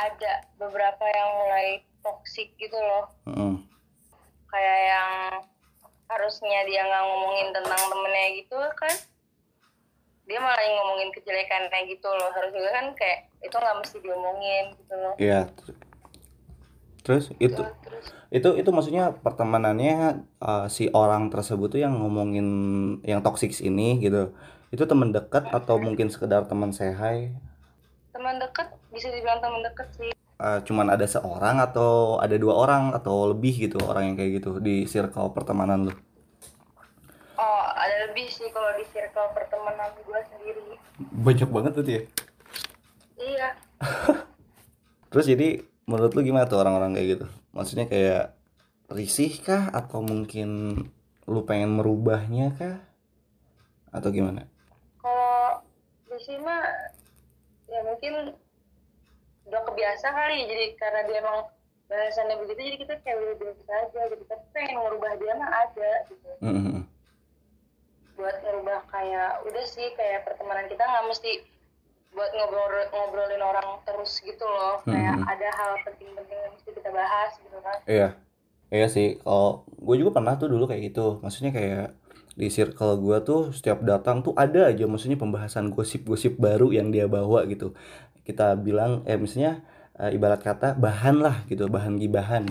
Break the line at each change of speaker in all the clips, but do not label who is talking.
ada beberapa yang mulai toksik gitu loh
Heeh.
kayak yang harusnya dia nggak ngomongin tentang temennya gitu kan dia malah ngomongin kejelekannya gitu loh harusnya kan kayak itu nggak mesti diomongin gitu loh
Iya. Terus itu
terus
itu itu maksudnya pertemanannya uh, si orang tersebut tuh yang ngomongin yang toxic ini gitu. Itu teman dekat atau mungkin sekedar teman sehai?
teman deket bisa dibilang teman deket sih
Uh, cuman ada seorang atau ada dua orang atau lebih gitu orang yang kayak gitu di circle pertemanan lu.
oh ada lebih sih kalau di circle pertemanan gue sendiri
Banyak banget tuh ya.
iya
Terus jadi menurut lu gimana tuh orang-orang kayak gitu? Maksudnya kayak risih kah atau mungkin lu pengen merubahnya kah? Atau gimana?
kalau di sini mah ya mungkin udah kebiasa kali jadi karena dia emang bahasannya begitu jadi kita kayak udah biasa aja gitu tapi pengen ngerubah dia mah ada gitu
Mm-mm.
buat ngerubah kayak udah sih kayak pertemanan kita nggak mesti buat ngobrol ngobrolin orang terus gitu loh kayak ada hal penting-penting yang mesti kita bahas gitu kan
Iya, iya sih. Kalau gue juga pernah tuh dulu kayak gitu. Maksudnya kayak di circle gue tuh setiap datang tuh ada aja maksudnya pembahasan gosip-gosip baru yang dia bawa gitu. Kita bilang, eh misalnya eh, ibarat kata bahan lah gitu, bahan gibahan.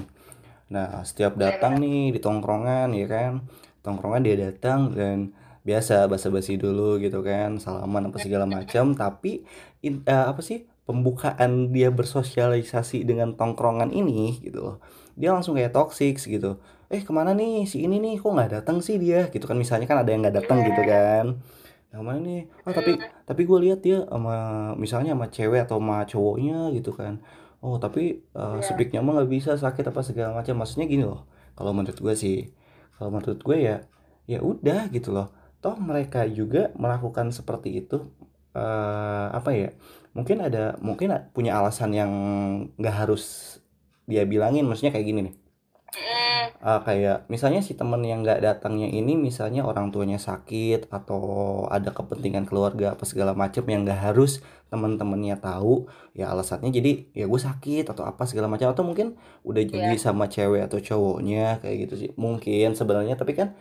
Nah, setiap datang nih di tongkrongan ya kan, tongkrongan dia datang dan biasa basa-basi dulu gitu kan, salaman apa segala macam. Tapi in- eh, apa sih pembukaan dia bersosialisasi dengan tongkrongan ini gitu loh dia langsung kayak toxic gitu. Eh ke mana nih si ini nih? Kok nggak datang sih dia? Gitu kan misalnya kan ada yang nggak datang gitu kan yang mana nih? Ah tapi tapi gue lihat dia sama misalnya sama cewek atau sama cowoknya gitu kan. Oh tapi uh,
Iya.
speaknya mah nggak bisa sakit apa segala macam. Maksudnya gini loh kalau menurut gue sih kalau menurut gue ya ya udah gitu loh. Toh mereka juga melakukan seperti itu eh apa ya mungkin ada mungkin punya alasan yang nggak harus dia bilangin. Maksudnya kayak gini nih
Mm,
Ah, kayak misalnya si temen yang nggak datangnya ini misalnya orang tuanya sakit atau ada kepentingan keluarga apa segala macam yang nggak harus teman-temannya tahu ya alasannya jadi ya gue sakit atau apa segala macam atau mungkin udah jadi sama cewek atau cowoknya kayak gitu sih. Mungkin sebenarnya tapi kan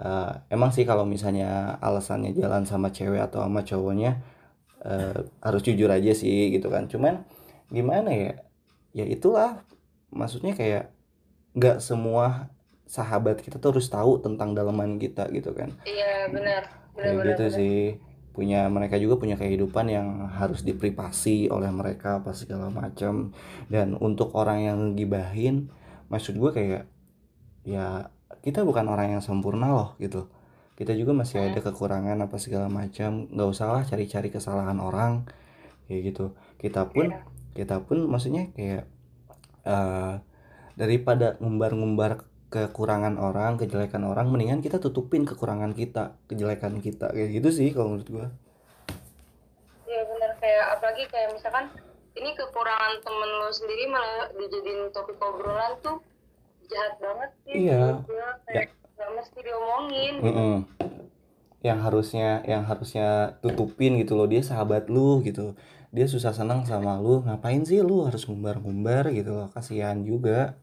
eh, emang sih kalau misalnya alasannya jalan sama cewek atau sama cowoknya eh, harus jujur aja sih gitu kan. Cuman gimana ya? Ya itulah. Maksudnya kayak nggak semua sahabat kita tuh harus tahu tentang dalaman kita gitu kan.
Iya benar. Benar
kayak
benar
gitu
benar.
sih. Punya mereka juga punya kehidupan yang harus diprivasi oleh mereka apa segala macam. Dan untuk orang yang ngegibahin maksud gue kayak ya kita bukan orang yang sempurna loh gitu. Kita juga masih ada kekurangan apa segala macam. Nggak usah lah cari-cari kesalahan orang kayak gitu. Kita pun
Iya.
kita pun maksudnya kayak eh, daripada ngumbar-ngumbar kekurangan orang kejelekan orang mendingan kita tutupin kekurangan kita kejelekan kita kayak gitu sih kalau menurut gua
Iya benar kayak apalagi kayak misalkan ini kekurangan temen lo sendiri malah dijadiin topik obrolan tuh jahat banget sih
Iya.
gua. kayak nggak mesti diomongin
Mm-mm. yang harusnya yang harusnya tutupin gitu loh dia sahabat lu gitu dia susah senang sama lu ngapain sih lu harus ngumbar-ngumbar gitu loh kasihan juga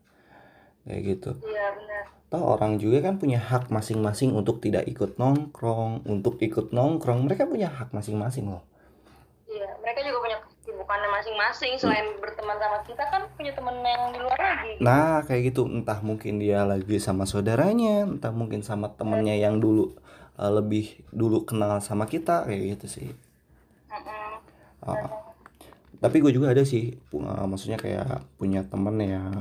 kayak gitu.
Iya benar.
Toh orang juga kan punya hak masing-masing untuk tidak ikut nongkrong untuk ikut nongkrong mereka punya hak masing-masing loh.
Iya mereka juga punya kesibukannya masing-masing selain berteman sama kita kan punya temen yang di luar lagi.
Nah, kayak gitu. Entah mungkin dia lagi sama saudaranya, entah mungkin sama temennya yang dulu uh, lebih dulu kenal sama kita kayak gitu sih.
Mm-mm.
Uh, tapi gue juga ada sih, uh, maksudnya kayak punya temen yang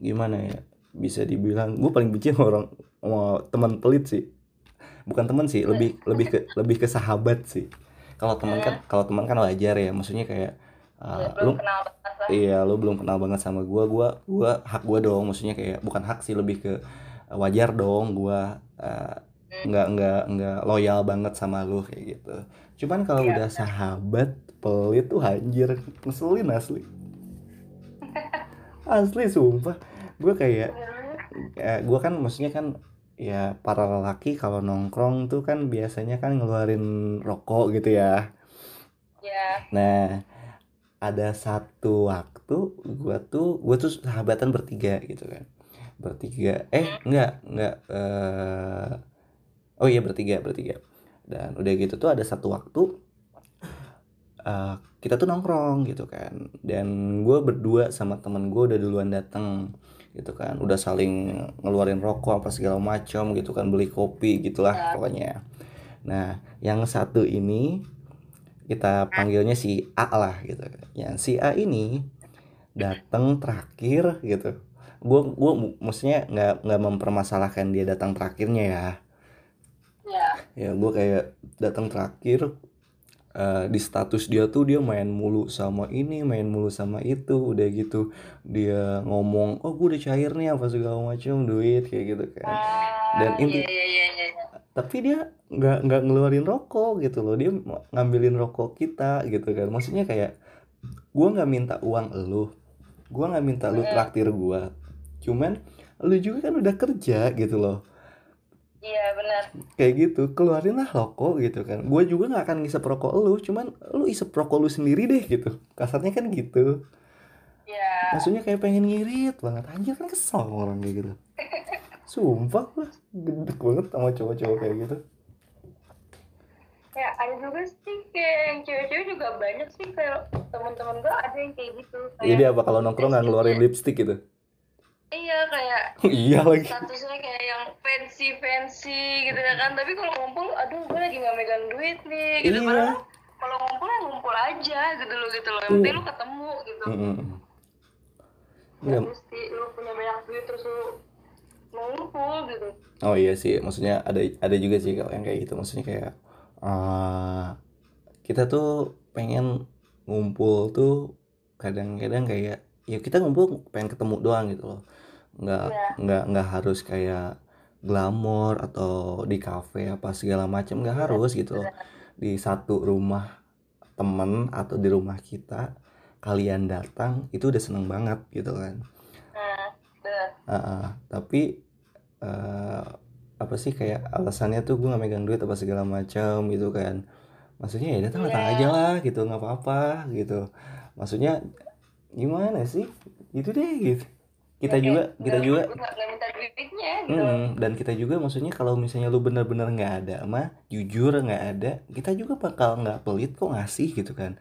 gimana ya, bisa dibilang gue paling benci sama orang sama teman pelit sih. Bukan teman sih, lebih lebih ke lebih ke sahabat sih. Kalau teman kan kalau teman kan wajar ya, maksudnya kayak uh,
belum
lu
kenal
Iya, lo belum kenal banget sama gua. Gua gua hak gua dong, maksudnya kayak bukan hak sih lebih ke uh, wajar dong gua uh, nggak nggak nggak loyal banget sama lu kayak gitu. Cuman kalau
Iya,
udah sahabat pelit tuh anjir ngeselin asli. Asli sumpah. Gua kayak ya, gua kan maksudnya kan ya para lelaki kalau nongkrong tuh kan biasanya kan ngeluarin rokok gitu ya.
ya
Nah, ada satu waktu gue tuh gue tuh sahabatan bertiga gitu kan. Bertiga eh enggak enggak eh oh iya bertiga bertiga. Dan udah gitu tuh ada satu waktu eh, kita tuh nongkrong gitu kan. Dan gue berdua sama temen gue udah duluan datang gitu kan. Udah saling ngeluarin rokok apa segala macam gitu kan beli kopi gitulah
Ya.
pokoknya. Nah yang satu ini kita panggilnya si A lah gitu. Yang si A ini datang terakhir gitu. Gue gue maksudnya nggak nggak mempermasalahkan dia datang terakhirnya ya.
Ya
ya gue kayak datang terakhir eh, di status dia tuh dia main mulu sama ini main mulu sama itu udah gitu dia ngomong oh gue udah cair nih apa segala macam duit kayak gitu kan. Dan
Ah,
inti-
iya iya iya iya. Iya.
tapi dia nggak nggak ngeluarin rokok gitu loh. Dia ngambilin rokok kita gitu kan. Maksudnya kayak gue nggak minta uang lu gue nggak minta lu traktir gue cuman lu juga kan udah kerja gitu loh
iya benar.
Kayak gitu keluarin lah rokok gitu kan. Gue juga nggak akan ngisep rokok lu cuman lu isep rokok lu sendiri deh gitu. Kasarnya kan gitu.
Ya
maksudnya kayak pengen ngirit banget. Anjir kan kesel orang kayak gitu. Sumpah gue gedek banget sama cowok-cowok kayak gitu.
Ya ada juga sih kayak yang cewek-cewek juga banyak sih kayak teman-teman gue ada yang kayak gitu. Kayak
jadi apa kalau nongkrong nggak ngeluarin lipstick gitu
iya kayak
iya lagi
statusnya kayak yang fancy fancy gitu ya kan tapi kalau ngumpul aduh gue lagi nggak megang duit nih gitu
Iya.
padahal kalau ngumpul ya ngumpul aja gitu loh gitu loh yang penting lu ketemu gitu
Mm-mm.
Nggak
Iya.
mesti lu punya banyak duit terus lu ngumpul gitu
Oh iya sih, maksudnya ada ada juga sih kalau yang kayak gitu. Maksudnya kayak eh kita tuh pengen ngumpul tuh kadang-kadang kayak ya kita ngumpul pengen ketemu doang gitu loh. Nggak
Iya.
nggak nggak harus kayak glamor atau di kafe apa segala macam nggak harus gitu loh. Di satu rumah temen atau di rumah kita kalian datang itu udah seneng banget gitu kan. Ah, ah. tapi eh, apa sih kayak alasannya tuh gue gak megang duit apa segala macam gitu kan maksudnya ya datang datang
Iya.
aja lah gitu nggak apa-apa gitu maksudnya gimana sih gitu deh gitu kita
Ya,
juga kita
nggak-
juga
nggak minta duitnya gitu
Mm-mm. dan kita juga maksudnya kalau misalnya lu bener-bener nggak ada mah jujur nggak ada kita juga bakal nggak pelit kok ngasih gitu kan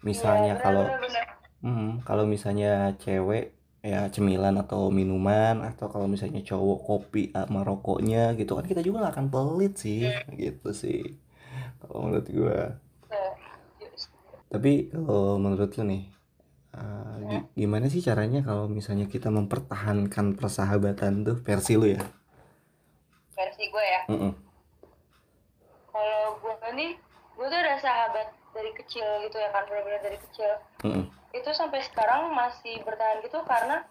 misalnya
Iya,
kalau
bener, bener, bener.
Hmm, kalau misalnya cewek ya cemilan atau minuman atau kalau misalnya cowok kopi sama rokoknya gitu kan kita juga nggak akan pelit sih gitu sih kalau menurut gua
yes.
tapi kalau menurut lu nih uh, gi- gimana sih caranya kalau misalnya kita mempertahankan persahabatan tuh? Versi lu ya?
Versi gue ya? Kalau gue nih gue tuh ada sahabat dari kecil gitu ya kan benar-benar dari kecil.
Mm-mm.
itu sampai sekarang masih bertahan gitu karena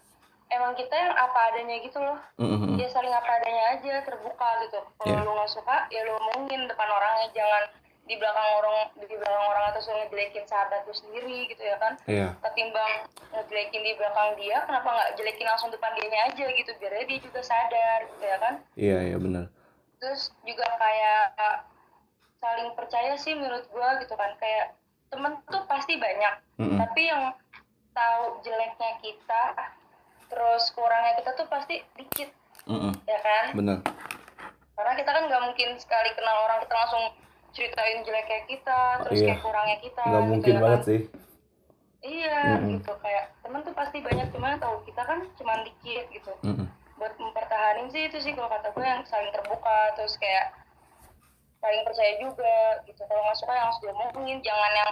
emang kita yang apa adanya gitu loh.
Mm-mm.
ya saling apa adanya aja terbuka gitu. Kalau
Iya.
lu nggak suka ya lu omongin depan orangnya. Jangan di belakang orang di belakang orang atau suruh ngejelekin sahabat lu sendiri gitu ya kan?
Iya.
Ketimbang ngejelekin di belakang dia kenapa nggak jelekin langsung depan dianya aja gitu? Biar dia juga sadar gitu ya kan?
Iya iya benar.
Terus juga kayak saling percaya sih menurut gua gitu kan? Kayak temen tuh pasti banyak.
Mm-mm.
tapi yang tahu jeleknya kita terus kurangnya kita tuh pasti dikit.
Mm-mm.
ya kan?
Benar.
Karena kita kan nggak mungkin sekali kenal orang kita langsung ceritain jeleknya kita terus
iya.
kayak kurangnya kita
nggak
gitu
mungkin
ya
banget
kan.
sih
iya
Mm-mm.
gitu kayak temen tuh pasti banyak cuman tahu kita kan cuma dikit gitu
Mm-mm.
buat mempertahanin sih itu sih kalau kata gue yang saling terbuka terus kayak saling percaya juga gitu kalau nggak suka yang harus diomongin jangan yang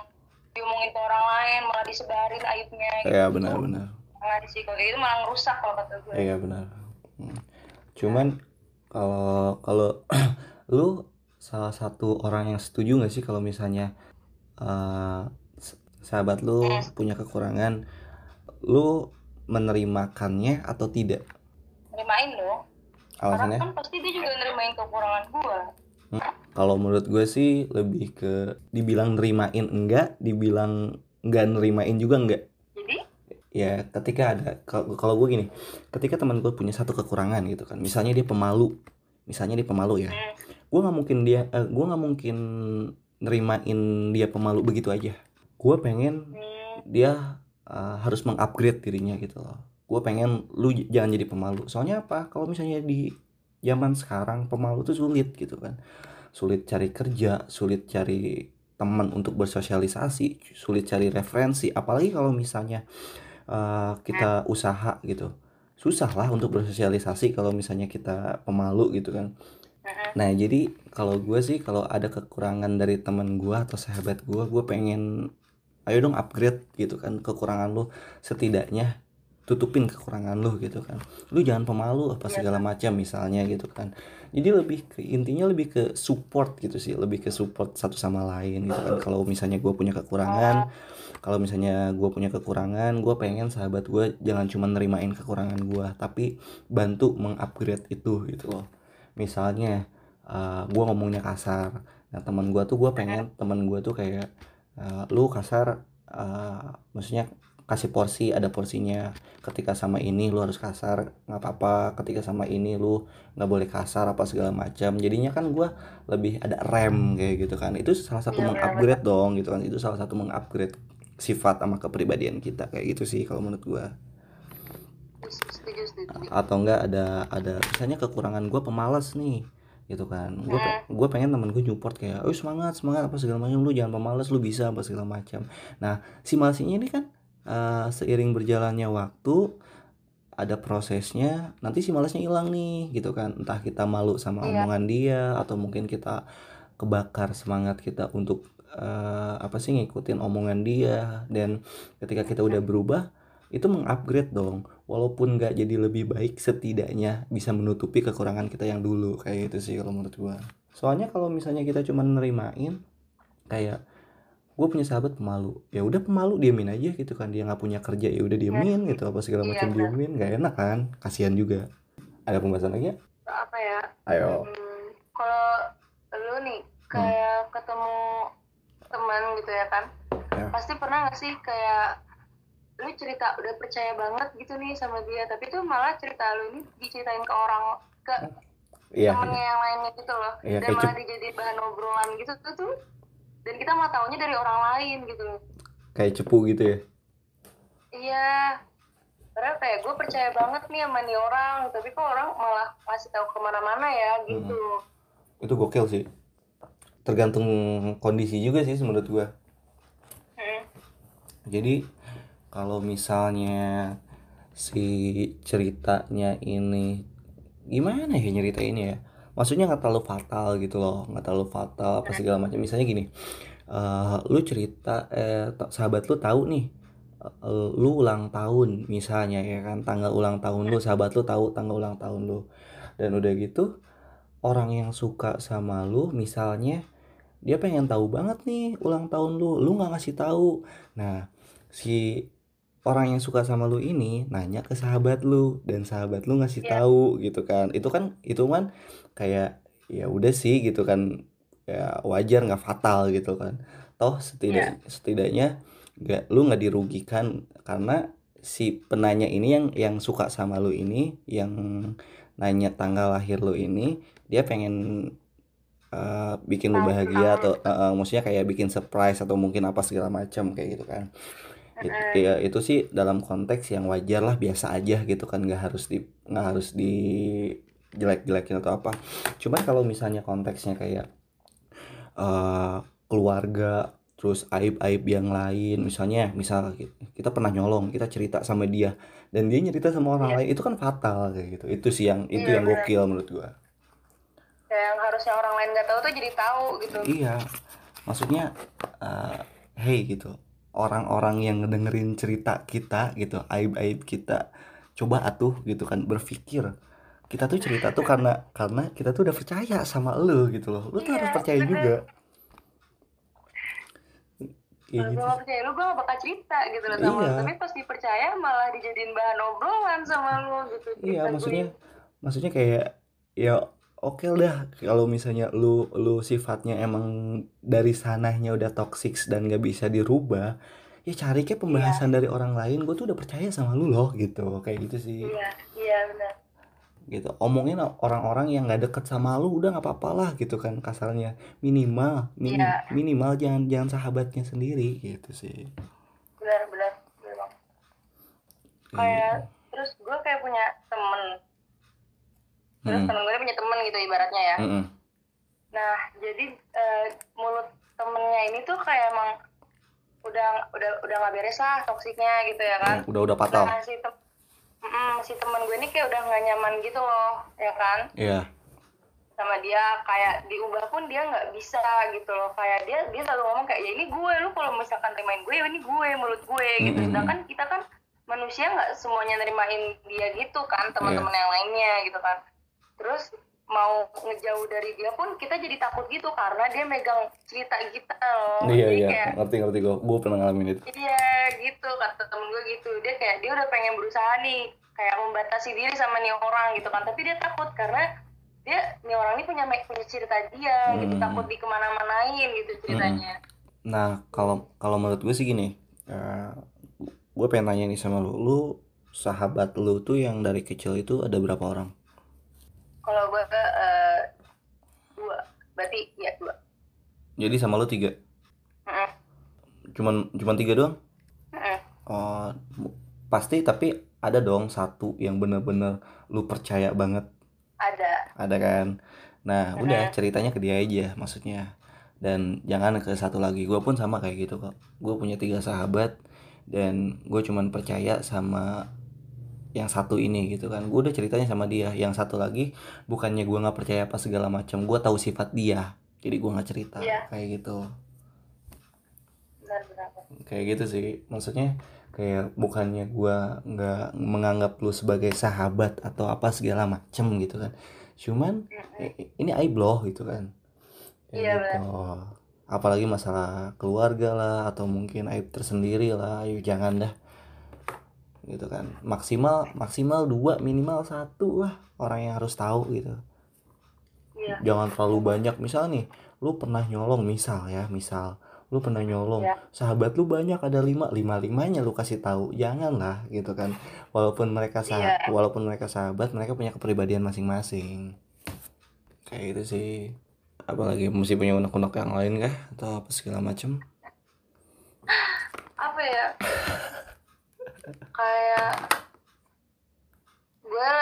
diomongin ke orang lain malah disebarin aibnya gitu
iya benar-benar
jangan sih kalau gitu malah ngerusak kalau kata gue
Iya benar. Hmm. Cuman kalau kalau lu salah satu orang yang setuju nggak sih kalau misalnya eh, s- sahabat lu punya kekurangan, lu menerimakannya atau tidak?
nerimain karena
Alasannya?
kan pasti dia juga nerimain kekurangan gue
Kalau menurut gue sih lebih ke dibilang nerimain enggak, dibilang nggak nerimain juga enggak.
jadi?
Ya ketika ada kalau kalau gue gini ketika teman gue punya satu kekurangan gitu kan misalnya dia pemalu misalnya dia pemalu ya.
Hmm,
gue nggak mungkin dia eh, gue nggak mungkin nerimain dia pemalu begitu aja. Gue pengen dia uh, harus mengupgrade dirinya gitu loh. Gue pengen lu jangan jadi pemalu. Soalnya apa? Kalau misalnya di zaman sekarang pemalu tuh sulit gitu kan. Sulit cari kerja sulit cari teman untuk bersosialisasi sulit cari referensi. Apalagi kalau misalnya uh, kita usaha gitu. Susah lah untuk bersosialisasi kalau misalnya kita pemalu gitu kan nah jadi kalau gue sih kalau ada kekurangan dari teman gue atau sahabat gue gue pengen ayo dong upgrade gitu kan kekurangan lu. Setidaknya tutupin kekurangan lu gitu kan. Lu jangan pemalu apa iya, segala macam misalnya gitu kan. Jadi lebih ke intinya lebih ke support gitu sih lebih ke support satu sama lain gitu kan. Kalau misalnya gue punya kekurangan kalau misalnya gue punya kekurangan gue pengen sahabat gue jangan cuma nerimain kekurangan gue tapi bantu mengupgrade itu gitu loh misalnya uh, eh, gue ngomongnya kasar. Nah teman gue tuh gue pengen teman gue tuh kayak uh, lu kasar uh, maksudnya kasih porsi ada porsinya. Ketika sama ini lu harus kasar nggak apa-apa. Ketika sama ini lu nggak boleh kasar apa segala macam. Jadinya kan gue lebih ada rem kayak gitu kan. Itu salah satu ya, mengupgrade ya. dong gitu kan. Itu salah satu mengupgrade sifat sama kepribadian kita kayak gitu sih kalau menurut gue atau enggak ada ada misalnya kekurangan gue pemalas nih gitu kan. Gue gue pengen temen gue support kayak oh semangat semangat apa segala macam. Lu jangan pemalas lu bisa apa segala macam. Nah si malsinya ini kan uh, seiring berjalannya waktu ada prosesnya nanti si malasnya hilang nih gitu kan. Entah kita malu sama iya. omongan dia atau mungkin kita kebakar semangat kita untuk uh, apa sih ngikutin omongan dia. Dan ketika kita udah berubah itu mengupgrade dong. Walaupun nggak jadi lebih baik setidaknya bisa menutupi kekurangan kita yang dulu. Kayak gitu sih kalau menurut gua. Soalnya kalau misalnya kita cuma nerimain kayak gue punya sahabat pemalu. Ya udah pemalu diamin aja gitu kan. Dia nggak punya kerja ya udah diamin gitu. Apa segala iya, macam iya, diamin nggak enak kan. Kasihan juga. Ada pembahasan lagi ya
apa ya?
Ayo.
Hmm, kalau lu nih hmm. kayak hmm. ketemu teman gitu ya kan? Ya. pasti pernah gak sih kayak lu cerita udah percaya banget gitu nih sama dia tapi tuh malah cerita lu ini diceritain ke orang ke iya, temennya iya. yang lainnya gitu loh. Iya, dan malah dijadiin bahan obrolan gitu tuh tuh. Dan kita mau tahunya dari orang lain gitu.
Kayak cepu gitu ya?
Iya. Karena kayak gue percaya banget nih sama nih orang tapi kok orang malah masih tahu ke mana-mana ya gitu.
Hmm. itu gokil sih. Tergantung kondisi juga sih menurut gue hmm. jadi kalau misalnya si ceritanya ini gimana ya nyerita ini ya? Maksudnya nggak terlalu fatal gitu loh nggak terlalu fatal apa segala macam. Misalnya gini uh, lu cerita eh sahabat lu tahu nih uh, lu ulang tahun misalnya ya kan tanggal ulang tahun lu sahabat lu tahu tanggal ulang tahun lu. Dan udah gitu orang yang suka sama lu misalnya dia pengen tahu banget nih ulang tahun lu lu nggak ngasih tahu. Nah si orang yang suka sama lu ini nanya ke sahabat lu dan sahabat lu ngasih yeah. tahu gitu kan itu kan itu kan kayak ya udah sih gitu kan ya wajar nggak fatal gitu kan toh setidak yeah. setidaknya nggak lu nggak dirugikan karena si penanya ini yang yang suka sama lu ini yang nanya tanggal lahir lu ini dia pengen uh, bikin lu bahagia atau uh, maksudnya kayak bikin surprise atau mungkin apa segala macam kayak gitu kan It, ya itu sih dalam konteks yang wajar lah biasa aja gitu kan nggak harus di nggak harus di jelek-jelekin atau apa. Cuman kalau misalnya konteksnya kayak uh, keluarga terus aib-aib yang lain misalnya misal kita pernah nyolong kita cerita sama dia dan dia nyerita sama orang yeah. lain itu kan fatal kayak gitu. Itu sih yang itu yeah, yang gokil menurut gua.
Yang harusnya orang lain nggak tahu tuh jadi tahu gitu.
Iya. Maksudnya uh, hey gitu orang-orang yang ngedengerin cerita kita gitu aib-aib kita coba atuh gitu kan berpikir kita tuh cerita tuh karena karena kita tuh udah percaya sama lo gitu loh lo tuh yeah, harus percaya bener. juga
Iya gitu. gue percaya lu gue bakal cerita gitu loh sama iya. tapi pas dipercaya malah dijadiin bahan obrolan sama lu gitu
iya maksudnya gue. maksudnya kayak ya oke okay dah kalau misalnya lu lu sifatnya emang dari sananya udah toxic dan gak bisa dirubah ya cari kayak pembahasan yeah. dari orang lain gue tuh udah percaya sama lu loh gitu. Kayak gitu sih.
Iya yeah, iya yeah, benar.
Gitu. Omongin orang-orang yang nggak deket sama lu udah nggak apa-apa lah gitu kan kasarnya. Minimal minim, yeah. minimal jangan jangan sahabatnya sendiri gitu sih.
Benar benar kayak terus gue kayak punya temen terus
Hmm.
temen gue punya temen gitu ibaratnya ya.
Mm-mm.
nah jadi eh, mulut temennya ini tuh kayak emang udah udah udah nggak beres lah toksiknya gitu ya kan.
Udah udah fatal.
Nah si tem Mm-mm, si temen gue ini kayak udah nggak nyaman gitu loh ya kan.
Iya.
Sama dia kayak diubah pun dia nggak bisa gitu loh. Kayak dia dia selalu ngomong kayak ya ini gue lu kalau misalkan terimain gue ini gue mulut gue gitu.
Mm-mm.
sedangkan kita kan manusia nggak semuanya nerimain dia gitu kan teman-teman yang lainnya gitu kan terus mau ngejauh dari dia pun kita jadi takut gitu karena dia megang cerita kita loh.
Iya
jadi
iya.
kayak
ngerti ngerti gue gue pernah ngalamin itu.
Iya gitu. Kata temen gue gitu. Dia kayak dia udah pengen berusaha nih. Kayak membatasi diri sama nih orang gitu kan. Tapi dia takut karena dia nih orang ini punya punya cerita dia gitu.
Hmm.
takut di ke mana-manain gitu ceritanya.
Nah, kalau kalau menurut gue sih gini, eh, gue pengen tanya nih sama lu, lu sahabat lu tuh yang dari kecil itu ada berapa orang?
Kalau gue eh, dua berarti ya dua
Jadi sama lu tiga,
Mm-mm.
cuman cuman tiga doang?
Mm-mm.
Oh, pasti tapi ada dong satu yang bener-bener lu percaya banget,
ada
ada kan? Nah, udah ceritanya ke dia aja, maksudnya. Dan jangan ke satu lagi. Gue pun sama kayak gitu kok. Gue punya tiga sahabat dan gue cuman percaya sama yang satu ini gitu kan. Gue udah ceritanya sama dia yang satu lagi bukannya gue nggak percaya apa segala macam gue tahu sifat dia jadi gue nggak cerita
Iya.
kayak gitu.
Benar-benar
kayak gitu sih maksudnya kayak bukannya gue nggak menganggap lu sebagai sahabat atau apa segala macem gitu kan. Cuman i- ini aib loh gitu kan. Kayak
Iya,
gitu. apalagi masalah keluarga lah atau mungkin aib tersendiri lah ayo jangan dah gitu kan. Maksimal maksimal dua minimal satu lah orang yang harus tahu gitu.
Iya.
Jangan terlalu banyak. Misal nih lu pernah nyolong misal ya misal. Lu pernah nyolong.
Ya.
sahabat lu banyak ada lima. Lima limanya lu kasih tahu. Jangan lah gitu kan. Walaupun mereka sah
Iya.
walaupun mereka sahabat mereka punya kepribadian masing-masing. Kayak gitu sih. Apalagi mesti punya unek-unek yang lain kah? Atau apa segala macem?
Apa ya kayak gue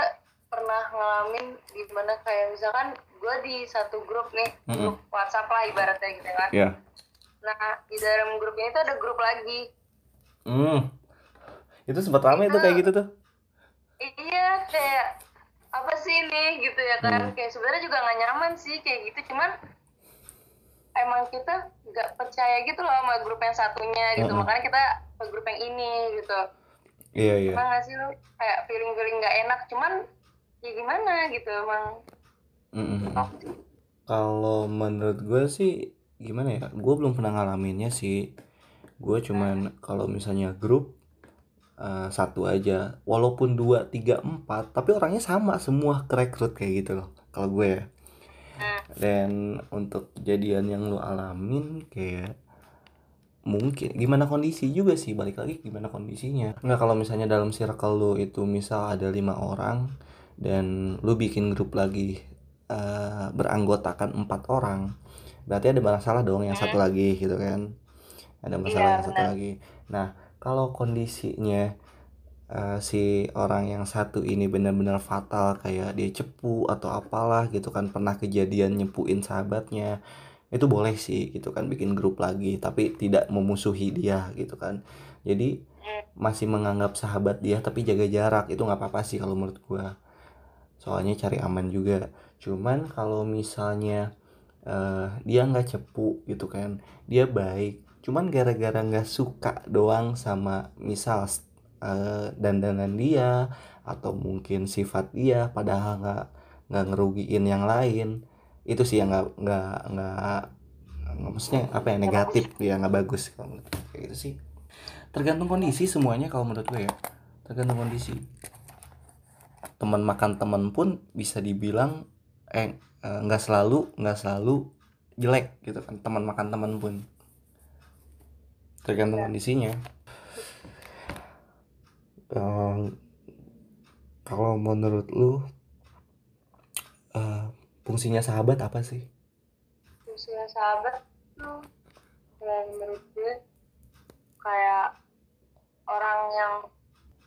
pernah ngalamin di mana kayak misalkan gue di satu grup nih grup WhatsApp lah ibaratnya gitu kan.
Ya
nah di dalam grup ini tuh ada grup lagi.
Hmm. Itu sempat rame tuh kayak gitu tuh.
Iya kayak apa sih ini gitu ya kan.
Hmm.
kayak sebenarnya juga nggak nyaman sih kayak gitu cuman emang kita nggak percaya gitu loh sama grup yang satunya gitu.
Mm-mm.
makanya kita ke grup yang ini gitu
iya iya
Emang gak sih lu kayak feeling-feeling gak enak cuman ya gimana gitu emang
Mm-mm. Kalau menurut gue sih gimana ya? Gue belum pernah ngalaminnya sih. Gue cuman kalau misalnya grup eh, satu aja, walaupun dua, tiga, empat, tapi orangnya sama semua kerekrut kayak gitu loh. Kalau gue ya.
Hmm.
Dan untuk kejadian yang lu alamin kayak mungkin gimana kondisi juga sih balik lagi gimana kondisinya. Nggak kalau misalnya dalam circle lu itu misal ada lima orang dan lu bikin grup lagi eh, beranggotakan empat orang berarti ada masalah dong yang satu lagi gitu kan? Ada masalah
Iya,
yang satu lagi. Nah kalau kondisinya eh, si orang yang satu ini benar-benar fatal kayak dia cepu atau apalah gitu kan pernah kejadian nyepuin sahabatnya itu boleh sih gitu kan bikin grup lagi tapi tidak memusuhi dia gitu kan. Jadi masih menganggap sahabat dia tapi jaga jarak itu nggak apa-apa sih kalau menurut gua. Soalnya cari aman juga. Cuman kalau misalnya eh, dia nggak cepu gitu kan dia baik cuman gara-gara nggak suka doang sama misal eh, dandanan dia atau mungkin sifat dia padahal nggak nggak ngerugiin yang lain itu sih yang nggak nggak nggak maksudnya apa ya negatif ya nggak bagus kalau menurut gue. kayak gitu sih. Tergantung kondisi semuanya kalau menurut gue ya. Tergantung kondisi. Teman makan teman pun bisa dibilang eh eh, nggak selalu nggak selalu jelek gitu kan teman makan teman pun. Tergantung kondisinya. Eh, kalau menurut lu fungsinya sahabat apa sih
fungsinya sahabat tuh kayak menurut gue kayak orang yang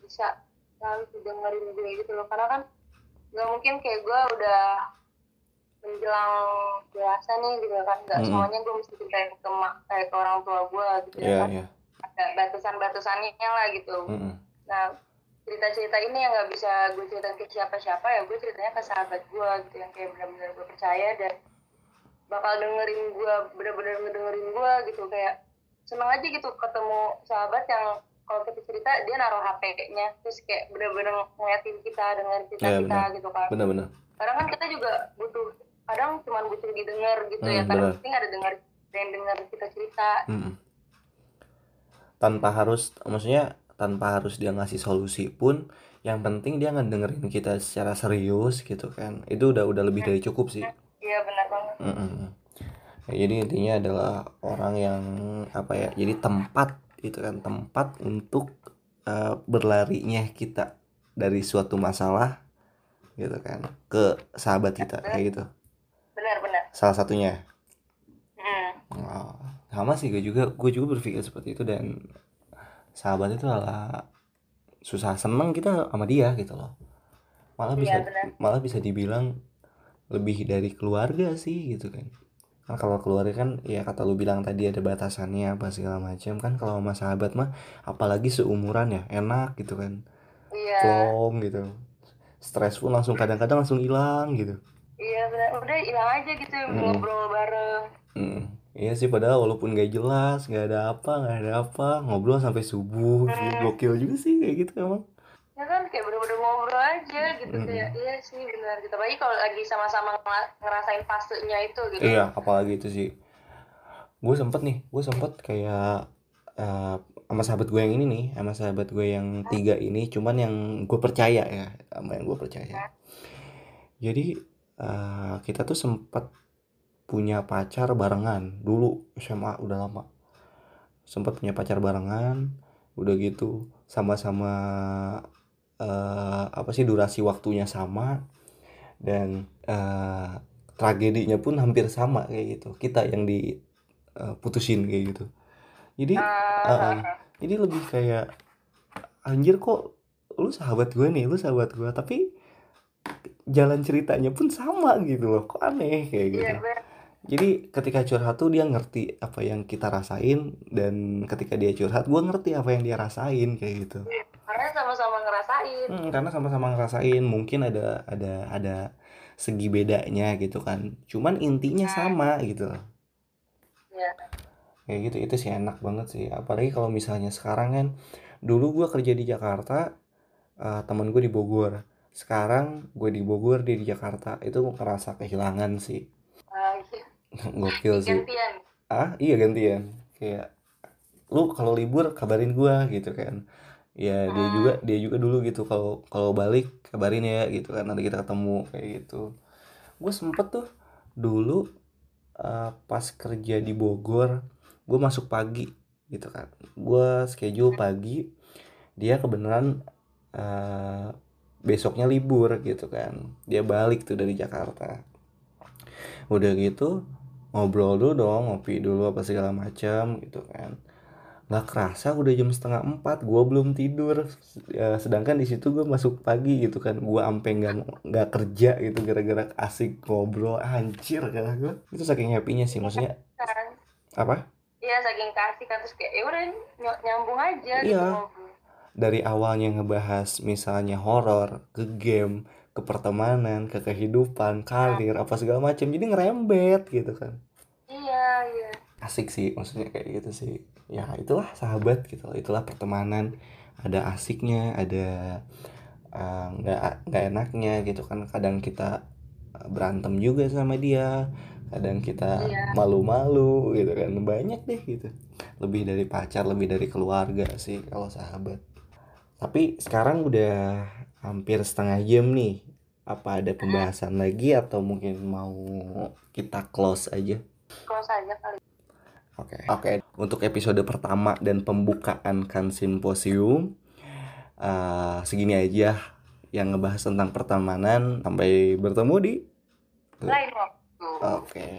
bisa harus dengerin gue gitu loh karena kan nggak mungkin kayak gue udah menjelang dewasa nih gitu kan nggak
Mm-mm.
semuanya gue mesti kayak ke kayak ke orang tua gue gitu
Iya,
kan
iya.
ada batasan-batasannya lah gitu
Mm-mm.
nah cerita-cerita ini yang nggak bisa gue ceritain ke siapa-siapa ya gue ceritanya ke sahabat gue gitu yang kayak benar-benar gue percaya dan bakal dengerin gue bener-bener ngedengerin gue gitu kayak seneng aja gitu ketemu sahabat yang kalau kita cerita dia naruh HP-nya terus kayak bener-bener ngeliatin kita dengerin cerita
Iya,
kita gitu kan
Bener-bener.
kadang kan kita juga butuh kadang cuma butuh didengar gitu ya
Hmm,
kadang
benar.
penting ada dengar yang dengar kita cerita
Mm-mm. Tanpa harus, maksudnya tanpa harus dia ngasih solusi pun, yang penting dia ngedengerin kita secara serius gitu kan. Itu udah udah lebih dari cukup sih.
iya benar banget
Mm-mm. Ya, jadi intinya adalah orang yang apa ya? Jadi tempat itu kan tempat untuk eh, berlarinya kita dari suatu masalah gitu kan ke sahabat kita kayak gitu.
benar-benar
Salah satunya.
hmm.
Oh, sama sih gue juga gue juga berpikir seperti itu dan sahabat itu adalah susah seneng kita sama dia gitu loh. Malah bisa
Iya, benar.
malah bisa dibilang lebih dari keluarga sih gitu kan. Kan kalau keluarga kan ya kata lu bilang tadi ada batasannya apa segala macam kan kalau sama sahabat mah apalagi seumuran ya enak gitu kan.
iya
Plong gitu. Stres pun langsung kadang-kadang langsung hilang gitu.
iya benar udah hilang aja gitu
Mm.
ngobrol bareng
Hmm, iya sih padahal walaupun gak jelas, nggak ada apa, nggak ada apa, ngobrol sampai subuh, gitu. gokil juga sih kayak gitu emang.
ya kan kayak bener-bener ngobrol aja gitu
Mm.
kayak iya sih benar gitu apalagi kalau lagi sama-sama ngera- ngerasain fasenya itu gitu
Iya, apalagi itu sih. Gue sempet nih, gue sempet kayak eh, sama sahabat gue yang ini nih, sama sahabat gue yang tiga ini, cuman yang gue percaya ya, sama yang gue percaya. Jadi eh, kita tuh sempet punya pacar barengan. Dulu SMA udah lama. Sempet punya pacar barengan, udah gitu sama-sama eh, apa sih durasi waktunya sama dan eh, tragedinya pun hampir sama kayak gitu. Kita yang diputusin kayak gitu. Jadi
Ah,
uh-uh. jadi lebih kayak anjir kok lu sahabat gue nih? Lu sahabat gue tapi jalan ceritanya pun sama gitu loh. Kok aneh kayak gitu.
iya benar
jadi ketika curhat tuh dia ngerti apa yang kita rasain dan ketika dia curhat gue ngerti apa yang dia rasain kayak gitu.
Karena sama-sama ngerasain.
Hmm, karena sama-sama ngerasain. Mungkin ada ada ada segi bedanya gitu kan. Cuman intinya sama gitu loh.
Iya.
kayak gitu itu sih enak banget sih. Apalagi kalau misalnya sekarang kan dulu gua kerja di Jakarta eh, temen gue di Bogor. Sekarang gue di Bogor dia di Jakarta. Itu ngerasa kehilangan sih.
iya.
Gokil sih.
Gantian.
Ah iya gantian. Kayak lu kalau libur kabarin gua gitu kan. Ya dia
Hmm.
juga dia juga dulu gitu kalau kalau balik kabarin ya gitu kan. Nanti kita ketemu kayak gitu. Gue sempet tuh dulu eh, pas kerja di Bogor gue masuk pagi gitu kan. Gue schedule pagi dia kebenaran eh, besoknya libur gitu kan. Dia balik tuh dari Jakarta. Udah gitu ngobrol dulu dong ngopi dulu apa segala macam gitu kan. Nggak kerasa udah jam setengah empat gue belum tidur. Ya, sedangkan di situ gue masuk pagi gitu kan gue ampe nggak nggak kerja gitu gara-gara asik ngobrol anjir kata gue itu saking happynya sih maksudnya
kan.
Apa?
Iya saking kasih kan terus kayak ya udah ny- nyambung aja gitu
Iya.
ngobrol.
Dari awalnya ngebahas misalnya horor ke game ke pertemanan ke kehidupan karir apa segala macam jadi ngerembet gitu kan.
Iya iya.
Asik sih maksudnya kayak gitu sih. Ya itulah sahabat gitu itulah pertemanan. Ada asiknya ada eh, nggak nggak enaknya gitu kan. Kadang kita berantem juga sama dia. Kadang kita
Iya.
malu-malu gitu kan. Banyak deh gitu. Lebih dari pacar lebih dari keluarga sih kalau sahabat. Tapi sekarang udah hampir setengah jam nih apa ada pembahasan lagi atau mungkin mau kita close aja
close aja kali
Oke. Oke, untuk episode pertama dan pembukaan kan simposium eh, segini aja yang ngebahas tentang pertemanan. Sampai bertemu di
lain waktu
Oke.